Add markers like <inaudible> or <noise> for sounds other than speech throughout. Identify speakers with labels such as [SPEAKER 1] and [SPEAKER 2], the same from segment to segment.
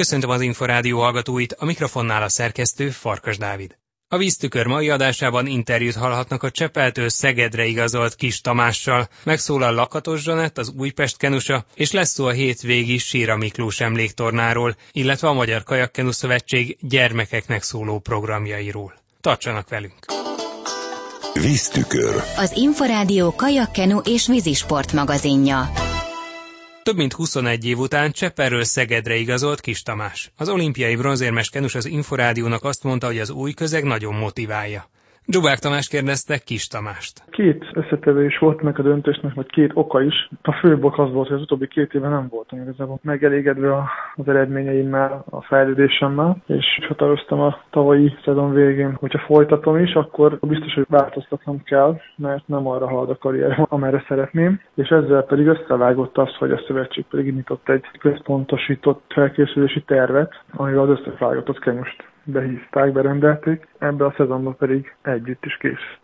[SPEAKER 1] Köszöntöm az Inforádió hallgatóit, a mikrofonnál a szerkesztő Farkas Dávid. A víztükör mai adásában interjút hallhatnak a Csepeltől Szegedre igazolt Kis Tamással, megszólal Lakatos Zsanett, az Újpest kenusa, és lesz szó a hétvégi Síra Miklós emléktornáról, illetve a Magyar Kajakkenu Szövetség gyermekeknek szóló programjairól. Tartsanak velünk!
[SPEAKER 2] Víztükör.
[SPEAKER 3] Az Inforádió kajakkenu és vízisport magazinja.
[SPEAKER 1] Több mint 21 év után Csepperről Szegedre igazolt Kis Tamás. Az olimpiai bronzérmes kenus az Inforádiónak azt mondta, hogy az új közeg nagyon motiválja. Dzsubák Tamás kérdezte Kis Tamást.
[SPEAKER 4] Két összetevő is volt meg a döntésnek, vagy két oka is. A főbb ok az volt, hogy az utóbbi két éve nem voltam igazából megelégedve az eredményeimmel, a fejlődésemmel, és határoztam a tavalyi szezon végén, hogyha folytatom is, akkor biztos, hogy változtatnom kell, mert nem arra halad a karrier, amerre szeretném, és ezzel pedig összevágott az, hogy a szövetség pedig indított egy központosított felkészülési tervet, amivel az összevágott kenust behívták, berendelték, ebbe a szezonban pedig együtt is kész.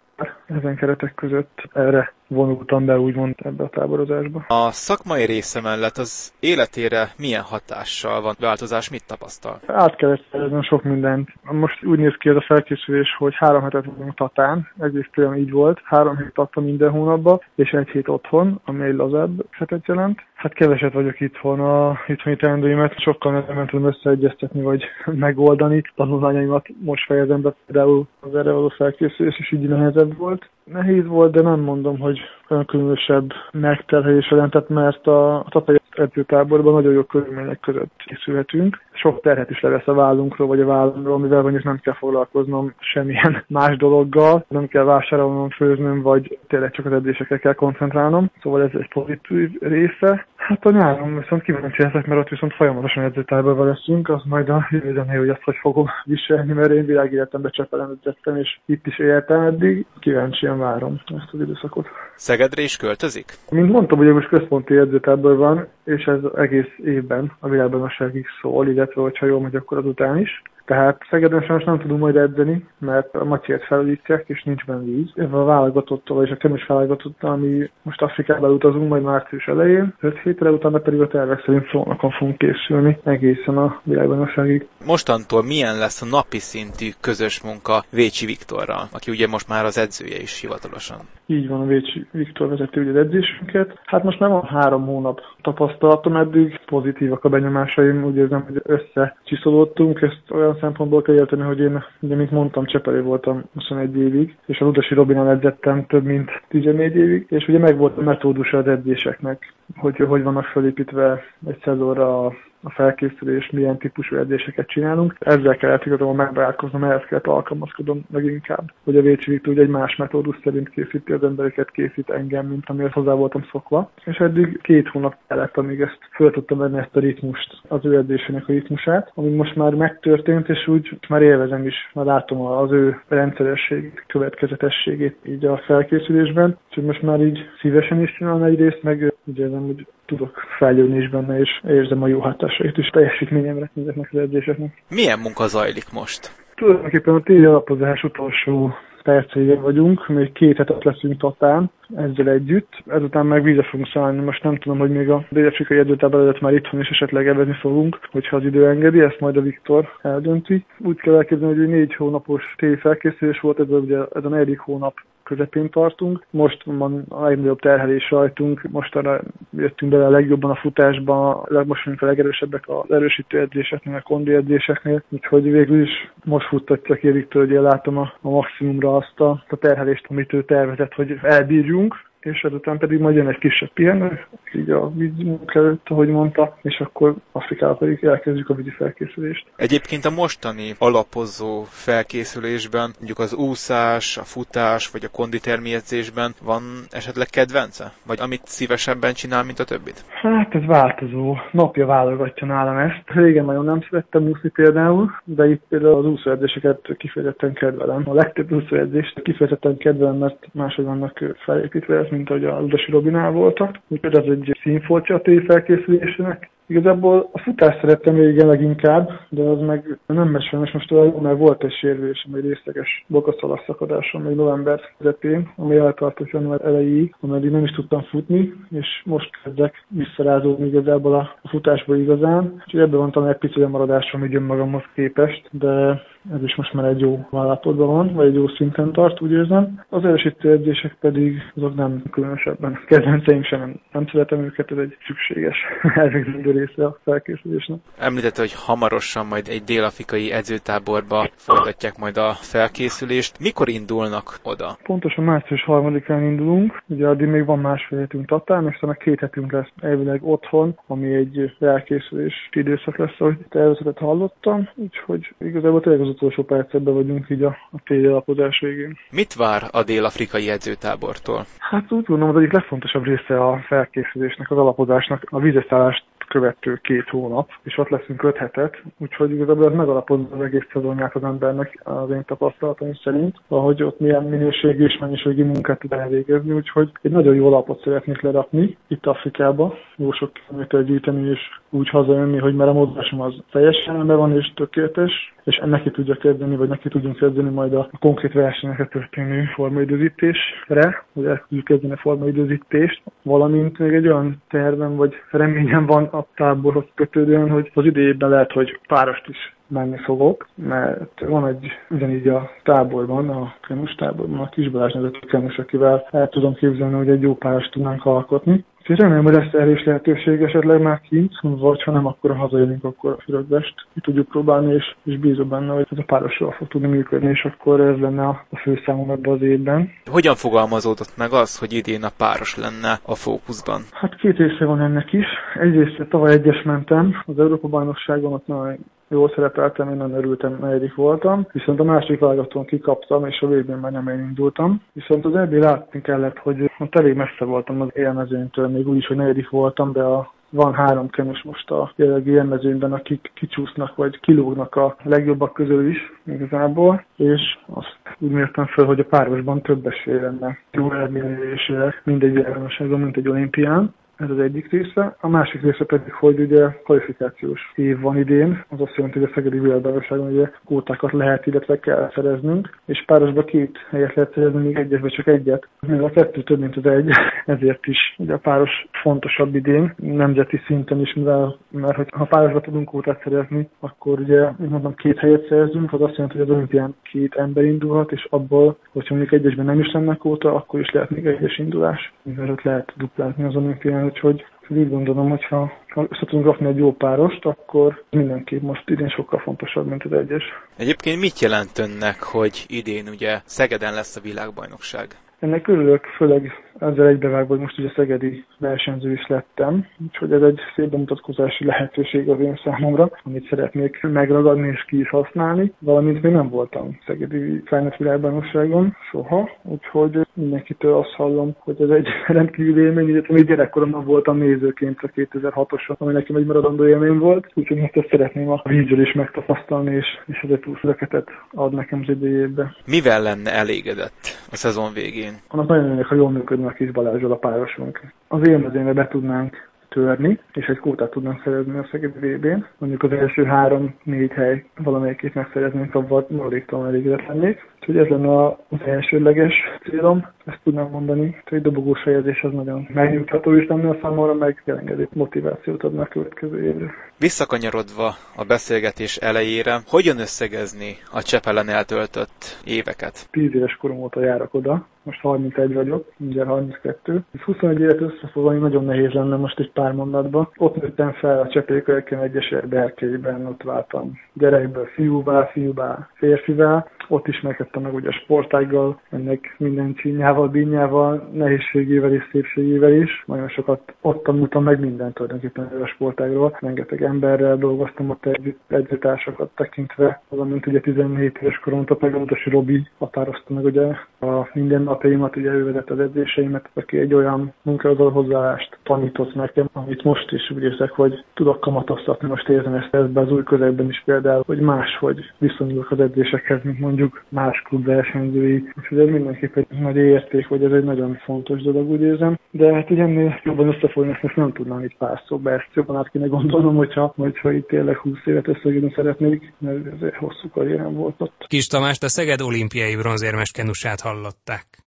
[SPEAKER 4] Ezen keretek között erre vonultam be úgymond ebbe a táborozásba.
[SPEAKER 5] A szakmai része mellett az életére milyen hatással van változás, mit tapasztal?
[SPEAKER 4] Át kellett szerezni sok mindent. Most úgy néz ki ez a felkészülés, hogy három hetet vagyunk Tatán, egész télen így volt, három hét adta minden hónapban, és egy hét otthon, ami egy lazább hetet jelent. Hát keveset vagyok itthon, a itthoni teendőimet sokkal nem tudom összeegyeztetni, vagy <laughs> megoldani. Tanulmányaimat most fejezem be, például az erre való felkészülés is így nehezebb volt. out Nehéz volt, de nem mondom, hogy olyan különösebb megterhelés jelentett, mert a tatai edzőtáborban nagyon jó körülmények között készülhetünk. Sok terhet is levesz a vállunkról, vagy a vállomról, mivel mondjuk nem kell foglalkoznom semmilyen <laughs> más dologgal, nem kell vásárolnom, főznöm, vagy tényleg csak az edzésekre kell koncentrálnom. Szóval ez egy pozitív része. Hát a nyáron viszont kíváncsi leszek, mert ott viszont folyamatosan edzőtáborban leszünk, az majd a jövőben hogy azt hogy fogom viselni, mert én világéletemben Csepelen edzettem, és itt is éltem eddig. Kíváncsian várom ezt az időszakot.
[SPEAKER 5] Szegedre is költözik?
[SPEAKER 4] Mint mondtam, ugye most központi edzőtábor van, és ez egész évben a világbajnokságig szól, illetve hogyha jól megy, akkor azután is. Tehát Szegeden sajnos nem tudunk majd edzeni, mert a Matyért felújítják, és nincs benne víz. A válogatottól, és a kemes válogatottal, ami most Afrikába utazunk, majd március elején, 5 hétre, utána pedig a tervek szerint szónakon fogunk készülni egészen a világbajnokságig.
[SPEAKER 5] Mostantól milyen lesz a napi szintű közös munka Vécsi Viktorral, aki ugye most már az edzője is hivatalosan?
[SPEAKER 4] Így van, a Vécsi Viktor vezeti ugye edzésünket. Hát most már van három hónap tapasztalatom eddig, pozitívak a benyomásaim, úgy érzem, hogy összecsiszolódtunk, ezt olyan szempontból kell érteni, hogy én, ugye, mint mondtam, Csepelé voltam 21 évig, és a Ludasi Robinál edzettem több mint 14 évig, és ugye meg volt a metódusa az edzéseknek, hogy hogy vannak felépítve egy szezonra a a felkészülés, milyen típusú edzéseket csinálunk. Ezzel kellett igazából megbarátkoznom, ehhez kellett alkalmazkodnom leginkább, hogy a Vécsi ugye egy más metódus szerint készíti az embereket, készít engem, mint amihez hozzá voltam szokva. És eddig két hónap kellett, amíg ezt föl tudtam venni ezt a ritmust, az ő edzésének a ritmusát, ami most már megtörtént, és úgy már élvezem is, már látom az ő rendszerességét, következetességét így a felkészülésben, úgyhogy most már így szívesen is csinálom egyrészt, meg úgy érzem, hogy tudok fejlődni is benne, és érzem a jó hatásait is teljesítményemre ezeknek az edzéseknek.
[SPEAKER 5] Milyen munka zajlik most?
[SPEAKER 4] Tulajdonképpen a téli alapozás utolsó percéje vagyunk, még két hetet leszünk totán ezzel együtt. Ezután meg vízre fogunk szállni. Most nem tudom, hogy még a dél-afrikai edzőtábor előtt már itthon is esetleg evezni fogunk, hogyha az idő engedi, ezt majd a Viktor eldönti. Úgy kell elképzelni, hogy négy hónapos téli felkészülés volt, ez, ugye, ez a negyedik hónap közepén tartunk. Most van a legnagyobb terhelés rajtunk, most arra jöttünk bele a legjobban a futásba, most vagyunk a legerősebbek az erősítő edzéseknél, a kondi edzéseknél, úgyhogy végül is most futtatja ki Viktor, hogy látom a, a maximumra azt a, a terhelést, amit ő tervezett, hogy elbírjunk, és ezután pedig majd jön egy kisebb pihenő, így a vízmunk előtt, ahogy mondta, és akkor Afrikába pedig elkezdjük a vízi felkészülést.
[SPEAKER 5] Egyébként a mostani alapozó felkészülésben, mondjuk az úszás, a futás, vagy a konditermiedzésben van esetleg kedvence? Vagy amit szívesebben csinál, mint a többit?
[SPEAKER 4] Hát ez változó. Napja válogatja nálam ezt. Régen nagyon nem szerettem úszni például, de itt például az úszóedzéseket kifejezetten kedvelem. A legtöbb úszóedzést kifejezetten kedvelem, mert máshogy vannak felépítve, mint ahogy a Ludasi Robinál voltak. Úgyhogy ez egy színfoltja a felkészülésének. Igazából a futást szerettem régen leginkább, de az meg nem megy sajnos most olyan, mert volt egy sérülés, egy részleges bokaszalas szakadásom még november közepén, ami eltartott január elejéig, ameddig nem is tudtam futni, és most kezdek visszarázódni igazából a, futásba igazán. Úgyhogy ebben van talán egy pici maradásom így önmagamhoz képest, de ez is most már egy jó állapotban van, vagy egy jó szinten tart, úgy érzem. Az erősítő edzések pedig azok nem különösebben kedvenceim sem, nem, nem szeretem őket, ez egy szükséges <laughs> elvégzendő része a felkészülésnek.
[SPEAKER 5] Említette, hogy hamarosan majd egy dél-afrikai edzőtáborba folytatják majd a felkészülést. Mikor indulnak oda?
[SPEAKER 4] Pontosan március 3-án indulunk, ugye addig még van másfél hetünk Tatán, és aztán két hetünk lesz elvileg otthon, ami egy felkészülés időszak lesz, ahogy tervezetet hallottam, úgyhogy igazából tényleg az utolsó percekben vagyunk így a, a téli alapozás végén.
[SPEAKER 5] Mit vár a dél-afrikai edzőtábortól?
[SPEAKER 4] Hát úgy gondolom, az egyik legfontosabb része a felkészülésnek, az alapozásnak a vízeszállást követő két hónap, és ott leszünk öt hetet, úgyhogy igazából ez megalapozza az egész szezonját az embernek az én tapasztalatom szerint, ahogy ott milyen minőségi és mennyiségi munkát tud elvégezni, úgyhogy egy nagyon jó alapot szeretnék lerakni itt Afrikába, jó sok kilométer gyűjteni és úgy hazajönni, hogy már a mozgásom az teljesen rendben van és tökéletes, és neki tudja kezdeni, vagy neki tudjunk kezdeni majd a, konkrét versenyekre történő formaidőzítésre, hogy el tudjuk kezdeni a formaidőzítést, valamint még egy olyan tervem, vagy reményem van a táborhoz kötődően, hogy az idejében lehet, hogy párost is menni fogok, mert van egy ugyanígy a táborban, a Kremus táborban, a Kis Balázs nevezetű akivel el tudom képzelni, hogy egy jó párost tudnánk alkotni. Úgyhogy remélem, hogy lesz erre is lehetőség esetleg már kint, vagy ha nem, akkor hazajövünk, akkor a Fürödvest ki tudjuk próbálni, és, és bízom benne, hogy ez a páros jól fog tudni működni, és akkor ez lenne a, a főszámom ebben az évben.
[SPEAKER 5] Hogyan fogalmazódott meg az, hogy idén a páros lenne a fókuszban?
[SPEAKER 4] Hát két része van ennek is. Egyrészt tavaly egyes mentem, az Európa bajnokságon ott nagyon jól szerepeltem, én nagyon örültem, negyedik voltam, viszont a másik válogatón kikaptam, és a végén már nem én indultam. Viszont az ebből látni kellett, hogy ott elég messze voltam az élmezőnytől, még úgy is, hogy negyedik voltam, de a van három kenus most a jelenlegi élmezőnyben, akik kicsúsznak, vagy kilógnak a legjobbak közül is igazából, és azt úgy mértem fel, hogy a párosban több esély lenne jó eredményezésére mindegy világosságon, mint egy olimpián. Ez az egyik része. A másik része pedig, hogy ugye kvalifikációs év van idén, az azt jelenti, hogy a Szegedi Világbajnokságon ugye kótákat lehet, illetve kell szereznünk, és párosban két helyet lehet szerezni, még egyesben csak egyet. Még a kettő több, mint az egy, <laughs> ezért is ugye a páros fontosabb idén, nemzeti szinten is, mivel, mert hogy ha párosban tudunk kótát szerezni, akkor ugye, mint mondom, két helyet szerzünk, az azt jelenti, hogy az olimpián két ember indulhat, és abból, hogyha mondjuk egyesben nem is lenne kóta, akkor is lehet még egyes indulás, mivel ott lehet duplázni az olimpián úgyhogy úgy gondolom, hogy ha össze tudunk rakni egy jó párost, akkor mindenképp most idén sokkal fontosabb, mint az egyes.
[SPEAKER 5] Egyébként mit jelent önnek, hogy idén ugye Szegeden lesz a világbajnokság?
[SPEAKER 4] Ennek örülök, főleg ezzel egybevágva, hogy most ugye szegedi versenyző is lettem, úgyhogy ez egy szép bemutatkozási lehetőség az én számomra, amit szeretnék megragadni és ki is használni, valamint még nem voltam szegedi felnőtt világbajnokságon soha, úgyhogy mindenkitől azt hallom, hogy ez egy <laughs> rendkívül élmény, illetve még gyerekkoromban voltam nézőként a 2006-oson, ami nekem egy maradandó élmény volt, úgyhogy most ezt szeretném a vízről is megtapasztalni, és, és ez egy ad nekem az idejébe.
[SPEAKER 5] Mivel lenne elégedett a szezon végén?
[SPEAKER 4] Annak nagyon örülök, ha jól működne a kis Balázsral a párosunk. Az élmezőnybe be tudnánk törni, és egy kótát tudnánk szerezni a Szeged VB-n. Mondjuk az első három-négy hely valamelyikét megszereznénk, abban maradéktalan elégedett lennék. Úgyhogy ez lenne az elsőleges célom, ezt tudnám mondani. Egy dobogós fejezés az nagyon megnyugtató is lenne a számomra, meg elengedő motivációt adna a következő évre.
[SPEAKER 5] Visszakanyarodva a beszélgetés elejére, hogyan összegezni a Csepelen eltöltött éveket?
[SPEAKER 4] Tíz éves korom óta járok oda, most 31 vagyok, mindjárt 32. 21 évet összefoglalni nagyon nehéz lenne most egy pár mondatban. Ott nőttem fel a Csepékölken egyeser berkeiben, ott váltam gyerekből fiúvá, fiúvá, férfivá. Ott ismerkedtem meg ugye a sportággal, ennek minden csínyával, bínyával, nehézségével és szépségével is. Nagyon sokat ott tanultam meg mindent tulajdonképpen a sportágról. Rengeteg emberrel dolgoztam ott együtt, edzőtársakat tekintve, valamint ugye 17 éves a Pegamutosi Robi határozta meg ugye a mindennapjaimat, ugye ő vezet az edzéseimet, aki egy olyan munkához hozzáállást tanított nekem, amit most is úgy érzek, hogy tudok kamatoztatni, most érzem ezt ebben az új közegben is például, hogy máshogy viszonyulok az edzésekhez, mint mondjuk más klubversenyzői. Úgyhogy ez mindenképp egy nagy érték, hogy ez egy nagyon fontos dolog, úgy érzem. De hát ugye ennél jobban összefogni ezt nem tudnám itt pár szóba, ezt jobban át kéne gondolnom, hogyha, hogyha itt tényleg 20 évet összegülni szeretnék, mert ez egy hosszú karrierem volt ott.
[SPEAKER 1] Kis Tamást a Szeged olimpiai bronzérmes kenusát hallották.